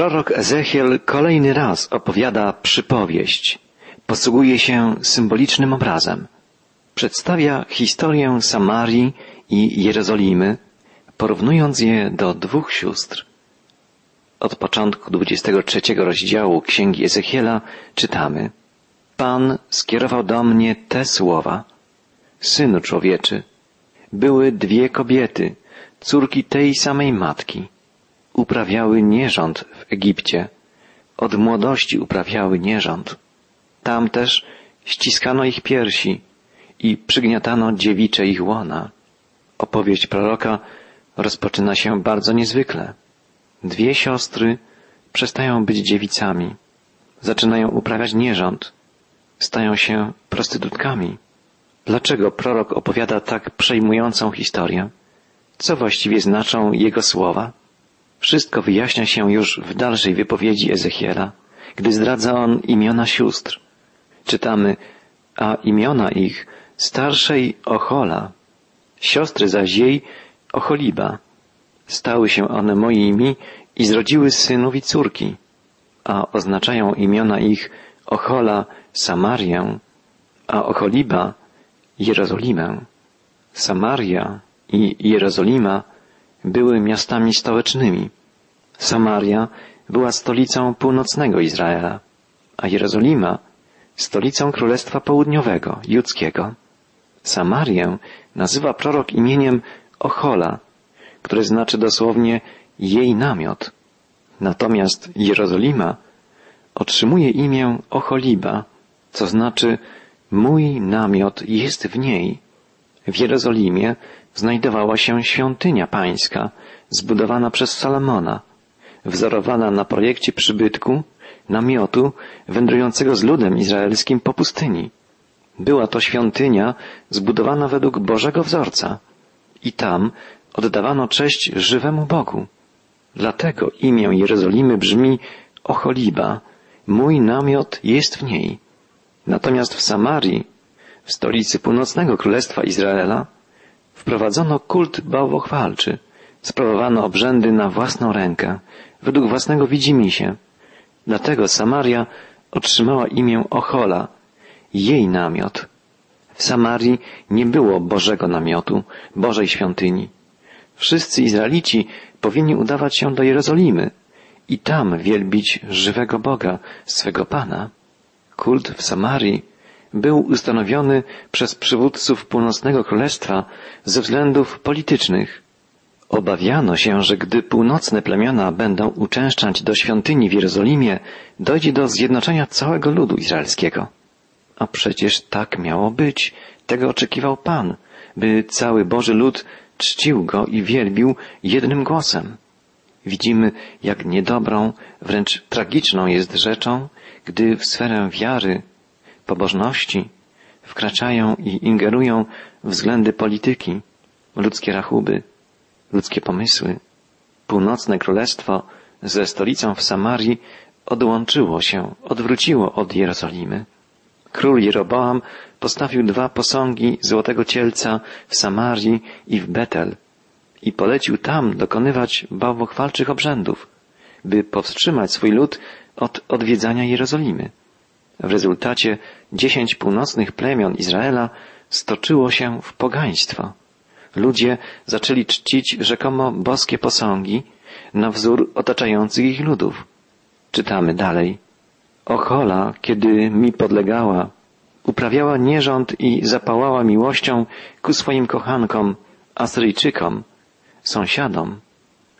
Prorok Ezechiel kolejny raz opowiada przypowieść. Posługuje się symbolicznym obrazem. Przedstawia historię Samarii i Jerozolimy, porównując je do dwóch sióstr. Od początku 23 rozdziału Księgi Ezechiela czytamy Pan skierował do mnie te słowa Synu człowieczy, były dwie kobiety, córki tej samej matki. Uprawiały nierząd w Egipcie. Od młodości uprawiały nierząd. Tam też ściskano ich piersi i przygniatano dziewicze ich łona. Opowieść proroka rozpoczyna się bardzo niezwykle. Dwie siostry przestają być dziewicami, zaczynają uprawiać nierząd, stają się prostytutkami. Dlaczego prorok opowiada tak przejmującą historię? Co właściwie znaczą jego słowa? Wszystko wyjaśnia się już w dalszej wypowiedzi Ezechiela, gdy zdradza on imiona sióstr. Czytamy, a imiona ich starszej Ochola, siostry zaś jej Ocholiba. Stały się one moimi i zrodziły synów i córki, a oznaczają imiona ich Ochola Samarię, a Ocholiba Jerozolimę. Samaria i Jerozolima były miastami stołecznymi. Samaria była stolicą północnego Izraela, a Jerozolima stolicą Królestwa Południowego, judzkiego. Samarię nazywa prorok imieniem Ochola, które znaczy dosłownie jej namiot. Natomiast Jerozolima otrzymuje imię Ocholiba, co znaczy mój namiot jest w niej. W Jerozolimie znajdowała się świątynia pańska, zbudowana przez Salomona, wzorowana na projekcie przybytku, namiotu wędrującego z ludem izraelskim po pustyni. Była to świątynia zbudowana według Bożego wzorca i tam oddawano cześć żywemu Bogu. Dlatego imię Jerozolimy brzmi Ocholiba, mój namiot jest w niej. Natomiast w Samarii, w stolicy północnego królestwa Izraela, wprowadzono kult bałwochwalczy, sprawowano obrzędy na własną rękę, według własnego widzimisię. Dlatego Samaria otrzymała imię Ochola, jej namiot. W Samarii nie było Bożego namiotu, Bożej świątyni. Wszyscy Izraelici powinni udawać się do Jerozolimy i tam wielbić żywego Boga, swego Pana. Kult w Samarii był ustanowiony przez przywódców północnego królestwa ze względów politycznych. Obawiano się, że gdy północne plemiona będą uczęszczać do świątyni w Jerozolimie, dojdzie do zjednoczenia całego ludu izraelskiego. A przecież tak miało być. Tego oczekiwał Pan, by cały Boży lud czcił Go i wielbił jednym głosem. Widzimy, jak niedobrą, wręcz tragiczną jest rzeczą, gdy w sferę wiary, pobożności wkraczają i ingerują względy polityki, ludzkie rachuby, ludzkie pomysły. Północne Królestwo ze stolicą w Samarii odłączyło się, odwróciło od Jerozolimy. Król Jeroboam postawił dwa posągi złotego cielca w Samarii i w Betel i polecił tam dokonywać bałwochwalczych obrzędów, by powstrzymać swój lud od odwiedzania Jerozolimy. W rezultacie dziesięć północnych plemion Izraela stoczyło się w pogaństwo. Ludzie zaczęli czcić rzekomo boskie posągi na wzór otaczających ich ludów. Czytamy dalej. Ochola, kiedy mi podlegała, uprawiała nierząd i zapałała miłością ku swoim kochankom, Asyryjczykom, sąsiadom,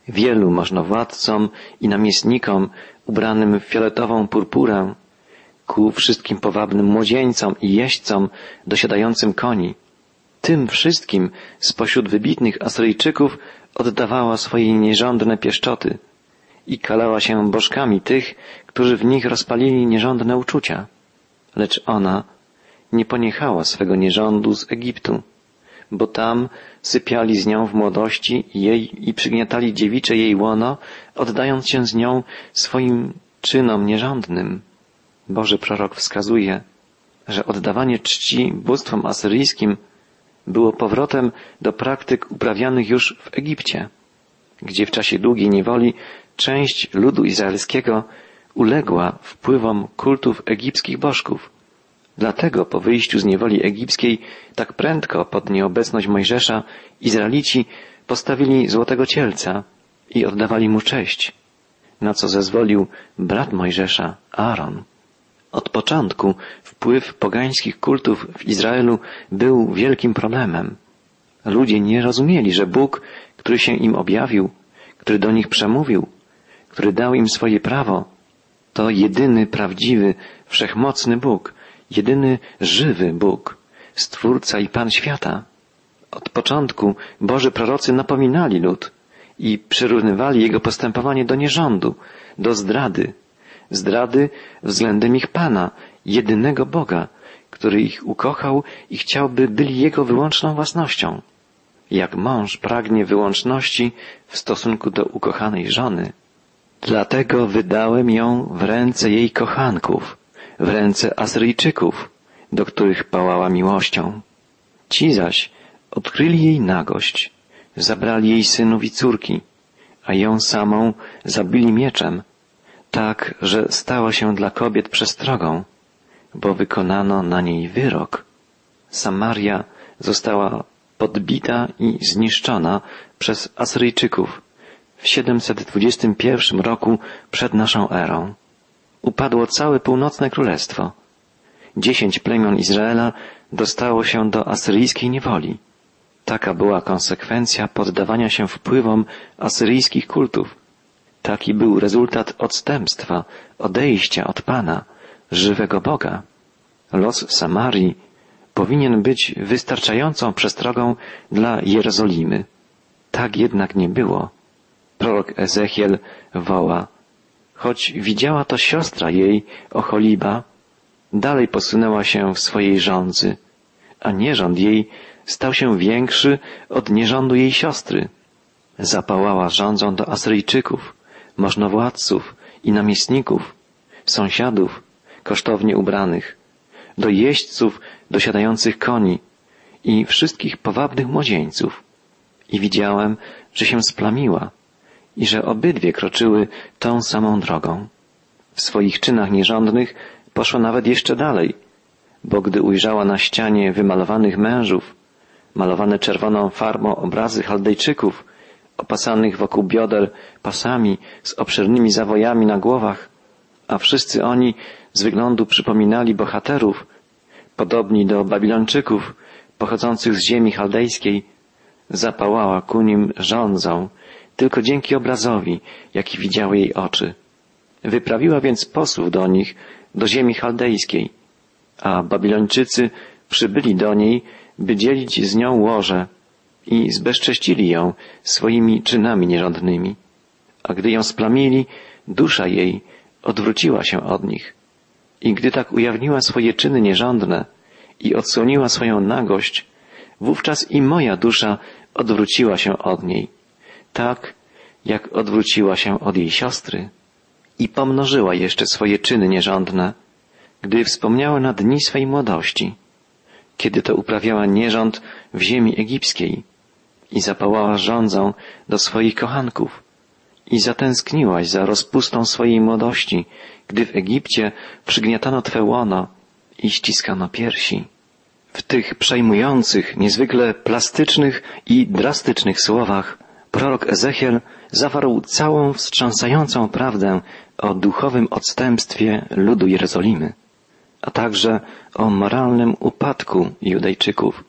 wielu możnowładcom i namiestnikom ubranym w fioletową purpurę, ku wszystkim powabnym młodzieńcom i jeźdźcom dosiadającym koni. Tym wszystkim spośród wybitnych Asyryjczyków oddawała swoje nierządne pieszczoty i kalała się bożkami tych, którzy w nich rozpalili nierządne uczucia. Lecz ona nie poniechała swego nierządu z Egiptu, bo tam sypiali z nią w młodości jej i przygniatali dziewicze jej łono, oddając się z nią swoim czynom nierządnym. Boży prorok wskazuje, że oddawanie czci bóstwom asyryjskim było powrotem do praktyk uprawianych już w Egipcie, gdzie w czasie długiej niewoli część ludu izraelskiego uległa wpływom kultów egipskich bożków. Dlatego po wyjściu z niewoli egipskiej tak prędko pod nieobecność Mojżesza Izraelici postawili złotego cielca i oddawali mu cześć, na co zezwolił brat Mojżesza, Aaron. Od początku wpływ pogańskich kultów w Izraelu był wielkim problemem. Ludzie nie rozumieli, że Bóg, który się im objawił, który do nich przemówił, który dał im swoje prawo, to jedyny prawdziwy, wszechmocny Bóg, jedyny żywy Bóg, Stwórca i Pan świata. Od początku Boży prorocy napominali lud i przyrównywali jego postępowanie do nierządu, do zdrady, zdrady względem ich Pana, jedynego Boga, który ich ukochał i chciałby byli Jego wyłączną własnością. Jak mąż pragnie wyłączności w stosunku do ukochanej żony, dlatego wydałem ją w ręce jej kochanków, w ręce Asyryjczyków, do których pałała miłością. Ci zaś odkryli jej nagość, zabrali jej synów i córki, a ją samą zabili mieczem, tak, że stała się dla kobiet przestrogą, bo wykonano na niej wyrok. Samaria została podbita i zniszczona przez Asyryjczyków w 721 roku przed naszą erą. Upadło całe północne królestwo. Dziesięć plemion Izraela dostało się do asyryjskiej niewoli. Taka była konsekwencja poddawania się wpływom asyryjskich kultów. Taki był rezultat odstępstwa, odejścia od Pana, żywego Boga. Los Samarii powinien być wystarczającą przestrogą dla Jerozolimy. Tak jednak nie było. Prorok Ezechiel woła, choć widziała to siostra jej, Ocholiba, dalej posunęła się w swojej rządzy, a nierząd jej stał się większy od nierządu jej siostry. Zapałała rządzą do Asyryjczyków, możnowładców i namiestników, sąsiadów, kosztownie ubranych, do jeźdźców dosiadających koni i wszystkich powabnych młodzieńców. I widziałem, że się splamiła i że obydwie kroczyły tą samą drogą. W swoich czynach nierządnych poszła nawet jeszcze dalej, bo gdy ujrzała na ścianie wymalowanych mężów, malowane czerwoną farbą obrazy Chaldejczyków, opasanych wokół bioder pasami z obszernymi zawojami na głowach, a wszyscy oni z wyglądu przypominali bohaterów, podobni do Babilończyków pochodzących z ziemi chaldejskiej, zapałała ku nim rządzą, tylko dzięki obrazowi, jaki widziały jej oczy. Wyprawiła więc posłów do nich, do ziemi chaldejskiej, a Babilończycy przybyli do niej, by dzielić z nią łoże, i zbezcześcili ją swoimi czynami nierządnymi. A gdy ją splamili, dusza jej odwróciła się od nich. I gdy tak ujawniła swoje czyny nierządne i odsłoniła swoją nagość, wówczas i moja dusza odwróciła się od niej, tak jak odwróciła się od jej siostry. I pomnożyła jeszcze swoje czyny nierządne, gdy wspomniała na dni swej młodości, kiedy to uprawiała nierząd w ziemi egipskiej, i zapałała rządzą do swoich kochanków i zatęskniłaś za rozpustą swojej młodości, gdy w Egipcie przygniatano Twe łono i ściskano piersi. W tych przejmujących, niezwykle plastycznych i drastycznych słowach prorok Ezechiel zawarł całą wstrząsającą prawdę o duchowym odstępstwie ludu Jerozolimy, a także o moralnym upadku Judejczyków.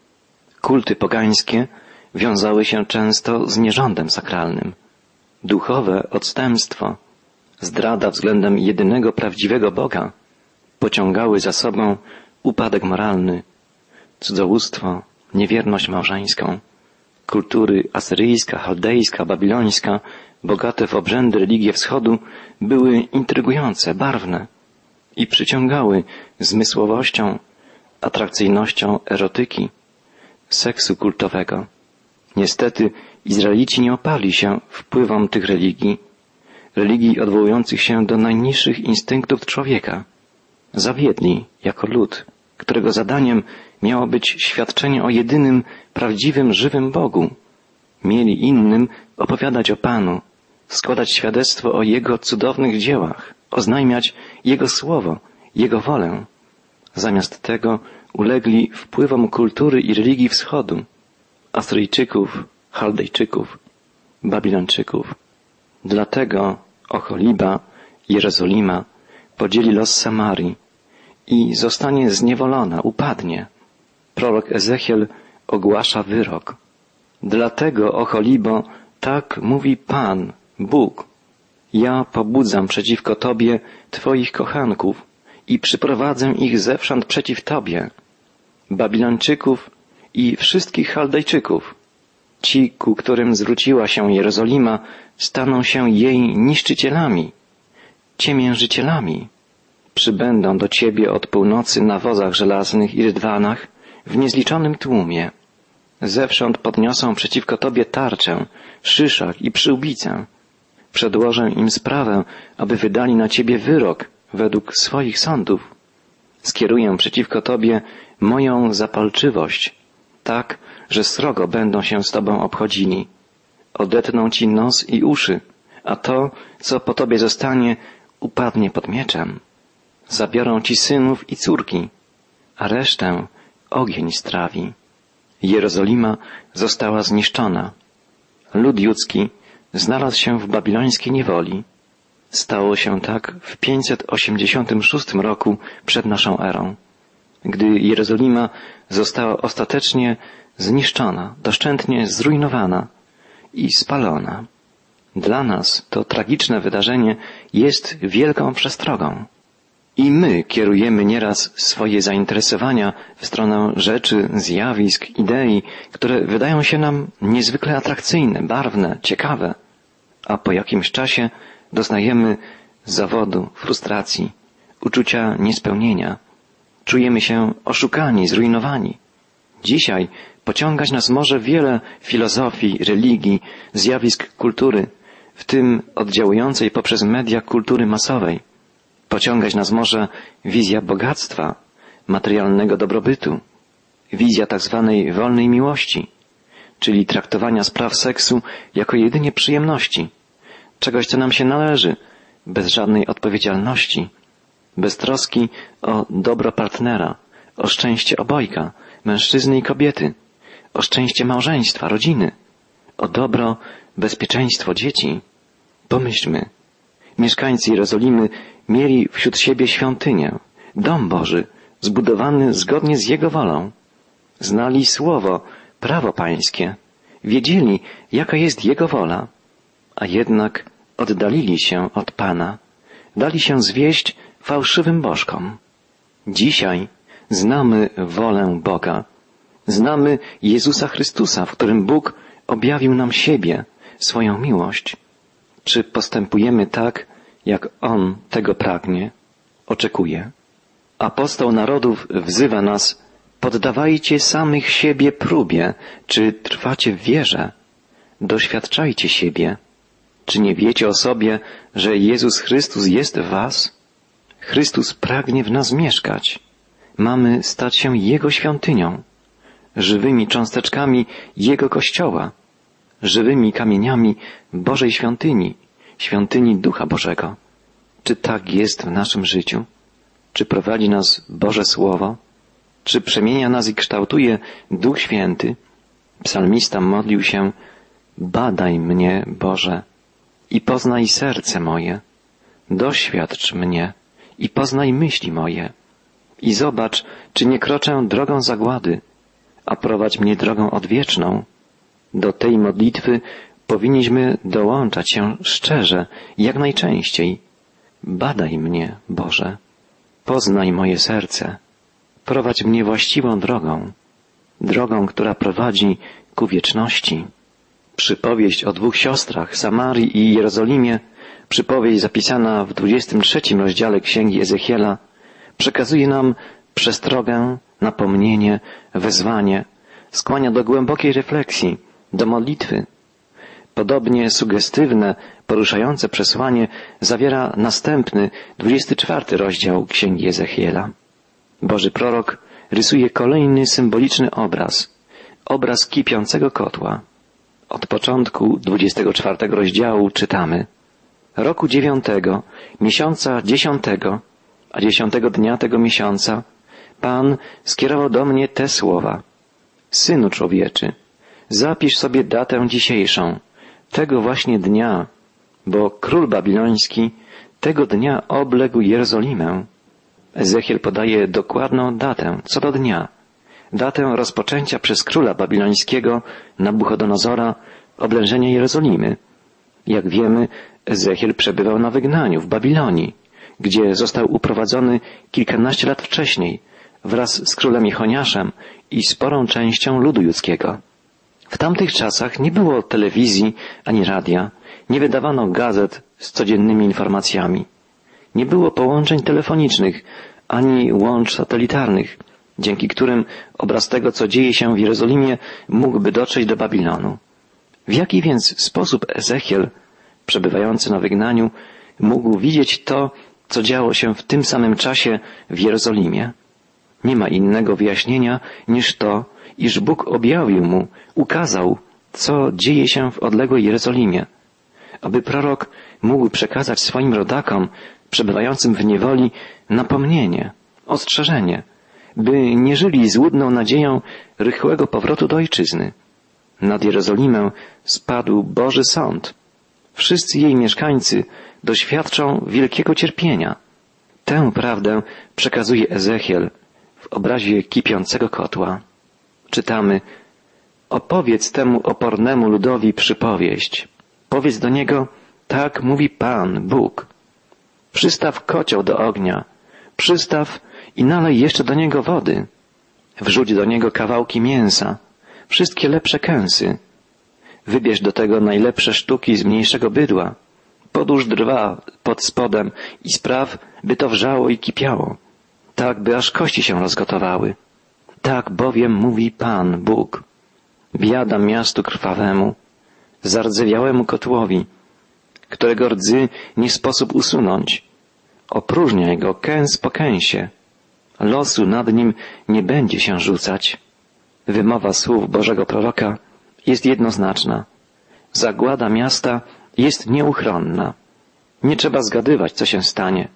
Kulty pogańskie wiązały się często z nierządem sakralnym. Duchowe odstępstwo, zdrada względem jedynego prawdziwego Boga pociągały za sobą upadek moralny, cudzołóstwo, niewierność małżeńską. Kultury asyryjska, chaldejska, babilońska, bogate w obrzędy religie wschodu, były intrygujące, barwne i przyciągały zmysłowością, atrakcyjnością erotyki, seksu kultowego. Niestety Izraelici nie opali się wpływom tych religii, religii odwołujących się do najniższych instynktów człowieka. Zawiedli jako lud, którego zadaniem miało być świadczenie o jedynym, prawdziwym, żywym Bogu. Mieli innym opowiadać o Panu, składać świadectwo o Jego cudownych dziełach, oznajmiać Jego słowo, Jego wolę. Zamiast tego ulegli wpływom kultury i religii wschodu, Asyryjczyków, Chaldejczyków, Babilończyków. Dlatego Ocholiba, Jerozolima podzieli los Samarii i zostanie zniewolona, upadnie. Prorok Ezechiel ogłasza wyrok. Dlatego, Ocholibo, tak mówi Pan, Bóg. Ja pobudzam przeciwko Tobie Twoich kochanków i przyprowadzę ich zewsząd przeciw Tobie, Babilończyków i wszystkich Chaldejczyków. Ci, ku którym zwróciła się Jerozolima, staną się jej niszczycielami, ciemiężycielami. Przybędą do Ciebie od północy na wozach żelaznych i rydwanach w niezliczonym tłumie. Zewsząd podniosą przeciwko Tobie tarczę, szyszak i przyłbicę. Przedłożę im sprawę, aby wydali na Ciebie wyrok według swoich sądów. Skieruję przeciwko Tobie moją zapalczywość, tak, że srogo będą się z Tobą obchodzili. Odetną Ci nos i uszy, a to, co po Tobie zostanie, upadnie pod mieczem. Zabiorą Ci synów i córki, a resztę ogień strawi. Jerozolima została zniszczona. Lud judzki znalazł się w babilońskiej niewoli. Stało się tak w 586 roku przed naszą erą, gdy Jerozolima została ostatecznie zniszczona, doszczętnie zrujnowana i spalona. Dla nas to tragiczne wydarzenie jest wielką przestrogą. I my kierujemy nieraz swoje zainteresowania w stronę rzeczy, zjawisk, idei, które wydają się nam niezwykle atrakcyjne, barwne, ciekawe, a po jakimś czasie doznajemy zawodu, frustracji, uczucia niespełnienia. Czujemy się oszukani, zrujnowani. Dzisiaj pociągać nas może wiele filozofii, religii, zjawisk kultury, w tym oddziałującej poprzez media kultury masowej. Pociągać nas może wizja bogactwa, materialnego dobrobytu, wizja tak zwanej wolnej miłości, czyli traktowania spraw seksu jako jedynie przyjemności, czegoś, co nam się należy, bez żadnej odpowiedzialności, bez troski o dobro partnera, o szczęście obojga, mężczyzny i kobiety, o szczęście małżeństwa, rodziny, o dobro, bezpieczeństwo dzieci. Pomyślmy, mieszkańcy Jerozolimy mieli wśród siebie świątynię, dom Boży, zbudowany zgodnie z Jego wolą. Znali Słowo, prawo pańskie, wiedzieli, jaka jest Jego wola, a jednak oddalili się od Pana, dali się zwieść fałszywym bożkom. Dzisiaj znamy wolę Boga, znamy Jezusa Chrystusa, w którym Bóg objawił nam siebie, swoją miłość. Czy postępujemy tak, jak On tego pragnie, oczekuje? Apostoł narodów wzywa nas, poddawajcie samych siebie próbie, czy trwacie w wierze, doświadczajcie siebie. Czy nie wiecie o sobie, że Jezus Chrystus jest w was? Chrystus pragnie w nas mieszkać. Mamy stać się Jego świątynią, żywymi cząsteczkami Jego Kościoła, żywymi kamieniami Bożej świątyni, świątyni Ducha Bożego. Czy tak jest w naszym życiu? Czy prowadzi nas Boże Słowo? Czy przemienia nas i kształtuje Duch Święty? Psalmista modlił się, badaj mnie, Boże, i poznaj serce moje. Doświadcz mnie i poznaj myśli moje. I zobacz, czy nie kroczę drogą zagłady, a prowadź mnie drogą odwieczną. Do tej modlitwy powinniśmy dołączać się szczerze, jak najczęściej. Badaj mnie, Boże. Poznaj moje serce. Prowadź mnie właściwą drogą, drogą, która prowadzi ku wieczności. Przypowieść o dwóch siostrach, Samarii i Jerozolimie, przypowieść zapisana w 23 rozdziale Księgi Ezechiela, przekazuje nam przestrogę, napomnienie, wezwanie, skłania do głębokiej refleksji, do modlitwy. Podobnie sugestywne, poruszające przesłanie zawiera następny, 24 rozdział Księgi Ezechiela. Boży prorok rysuje kolejny symboliczny obraz, obraz kipiącego kotła. Od początku 24 rozdziału czytamy Roku dziewiątego, miesiąca dziesiątego, a dziesiątego dnia tego miesiąca Pan skierował do mnie te słowa. Synu człowieczy, zapisz sobie datę dzisiejszą, tego właśnie dnia, bo król babiloński tego dnia obległ Jerozolimę. Ezechiel podaje dokładną datę, co do dnia, datę rozpoczęcia przez króla babilońskiego Nabuchodonozora oblężenia Jerozolimy. Jak wiemy, Ezechiel przebywał na wygnaniu w Babilonii, gdzie został uprowadzony kilkanaście lat wcześniej wraz z królem Jechoniaszem i sporą częścią ludu judzkiego. W tamtych czasach nie było telewizji ani radia, nie wydawano gazet z codziennymi informacjami. Nie było połączeń telefonicznych ani łącz satelitarnych, dzięki którym obraz tego, co dzieje się w Jerozolimie, mógłby dotrzeć do Babilonu. W jaki więc sposób Ezechiel, przebywający na wygnaniu, mógł widzieć to, co działo się w tym samym czasie w Jerozolimie? Nie ma innego wyjaśnienia niż to, iż Bóg objawił mu, ukazał, co dzieje się w odległej Jerozolimie, aby prorok mógł przekazać swoim rodakom przebywającym w niewoli napomnienie, ostrzeżenie, by nie żyli złudną nadzieją rychłego powrotu do ojczyzny. Nad Jerozolimę spadł Boży Sąd. Wszyscy jej mieszkańcy doświadczą wielkiego cierpienia. Tę prawdę przekazuje Ezechiel w obrazie kipiącego kotła. Czytamy Opowiedz temu opornemu ludowi przypowieść. Powiedz do niego, tak mówi Pan, Bóg. Przystaw kocioł do ognia, przystaw i nalej jeszcze do niego wody. Wrzuć do niego kawałki mięsa, wszystkie lepsze kęsy. Wybierz do tego najlepsze sztuki z mniejszego bydła. Podłóż drwa pod spodem i spraw, by to wrzało i kipiało. Tak, by aż kości się rozgotowały. Tak bowiem mówi Pan, Bóg. Biada miastu krwawemu, zardzewiałemu kotłowi, którego rdzy nie sposób usunąć. Opróżniaj go kęs po kęsie. Losu nad nim nie będzie się rzucać. Wymowa słów Bożego proroka jest jednoznaczna. Zagłada miasta jest nieuchronna. Nie trzeba zgadywać, co się stanie.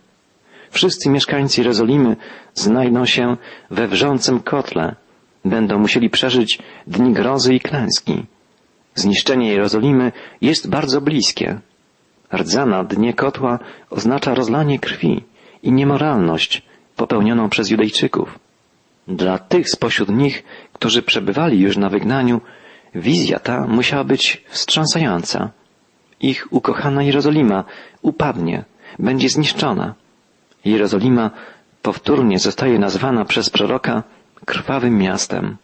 Wszyscy mieszkańcy Jerozolimy znajdą się we wrzącym kotle. Będą musieli przeżyć dni grozy i klęski. Zniszczenie Jerozolimy jest bardzo bliskie. Rdza na dnie kotła oznacza rozlanie krwi i niemoralność popełnioną przez Judejczyków. Dla tych spośród nich, którzy przebywali już na wygnaniu, wizja ta musiała być wstrząsająca. Ich ukochana Jerozolima upadnie, będzie zniszczona. Jerozolima powtórnie zostaje nazwana przez proroka krwawym miastem,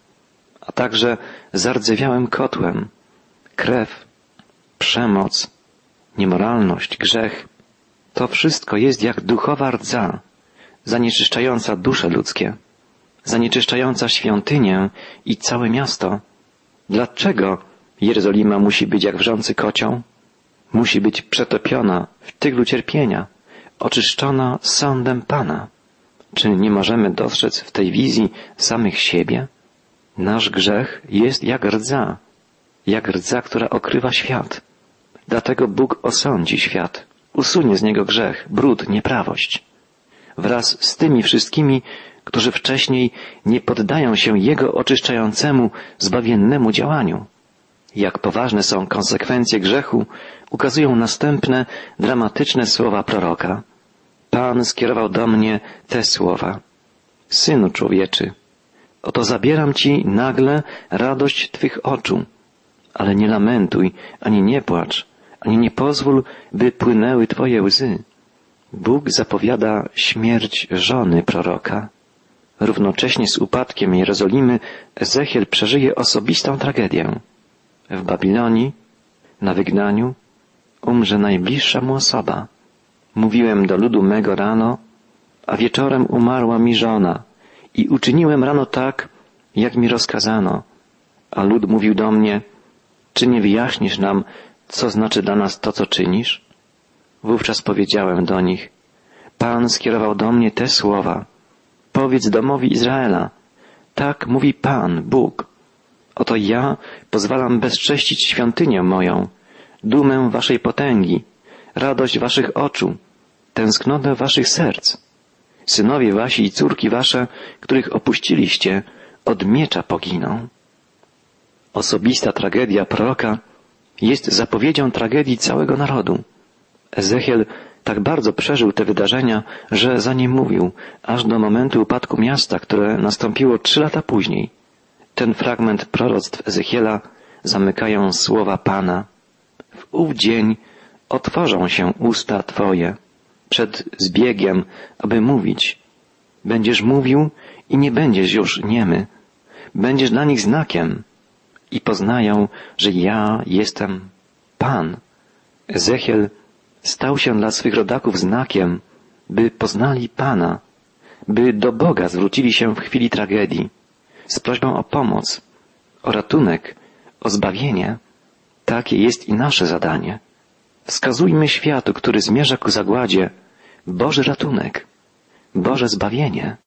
a także zardzewiałym kotłem. Krew, przemoc, niemoralność, grzech, to wszystko jest jak duchowa rdza, zanieczyszczająca dusze ludzkie, zanieczyszczająca świątynię i całe miasto. Dlaczego Jerozolima musi być jak wrzący kocioł? Musi być przetopiona w tyglu cierpienia, oczyszczona sądem Pana. Czy nie możemy dostrzec w tej wizji samych siebie? Nasz grzech jest jak rdza, jak rdza, która okrywa świat. Dlatego Bóg osądzi świat, usunie z niego grzech, brud, nieprawość. Wraz z tymi wszystkimi, którzy wcześniej nie poddają się Jego oczyszczającemu, zbawiennemu działaniu. Jak poważne są konsekwencje grzechu, ukazują następne dramatyczne słowa proroka. Pan skierował do mnie te słowa. Synu człowieczy, oto zabieram ci nagle radość twych oczu, ale nie lamentuj, ani nie płacz, ani nie pozwól, by płynęły twoje łzy. Bóg zapowiada śmierć żony proroka. Równocześnie z upadkiem Jerozolimy Ezechiel przeżyje osobistą tragedię. W Babilonii, na wygnaniu, umrze najbliższa mu osoba. Mówiłem do ludu mego rano, a wieczorem umarła mi żona i uczyniłem rano tak, jak mi rozkazano. A lud mówił do mnie, czy nie wyjaśnisz nam, co znaczy dla nas to, co czynisz? Wówczas powiedziałem do nich, Pan skierował do mnie te słowa. Powiedz domowi Izraela, tak mówi Pan, Bóg. Oto ja pozwalam bezcześcić świątynię moją, dumę waszej potęgi, radość waszych oczu, tęsknotę waszych serc. Synowie wasi i córki wasze, których opuściliście, od miecza poginą. Osobista tragedia proroka jest zapowiedzią tragedii całego narodu. Ezechiel tak bardzo przeżył te wydarzenia, że za nim mówił, aż do momentu upadku miasta, które nastąpiło trzy lata później. Ten fragment proroctw Ezechiela zamykają słowa Pana. W ów dzień otworzą się usta Twoje przed zbiegiem, aby mówić. Będziesz mówił i nie będziesz już niemy. Będziesz dla nich znakiem i poznają, że ja jestem Pan. Ezechiel stał się dla swych rodaków znakiem, by poznali Pana, by do Boga zwrócili się w chwili tragedii z prośbą o pomoc, o ratunek, o zbawienie. Takie jest i nasze zadanie. Wskazujmy światu, który zmierza ku zagładzie, Boży ratunek, Boże zbawienie.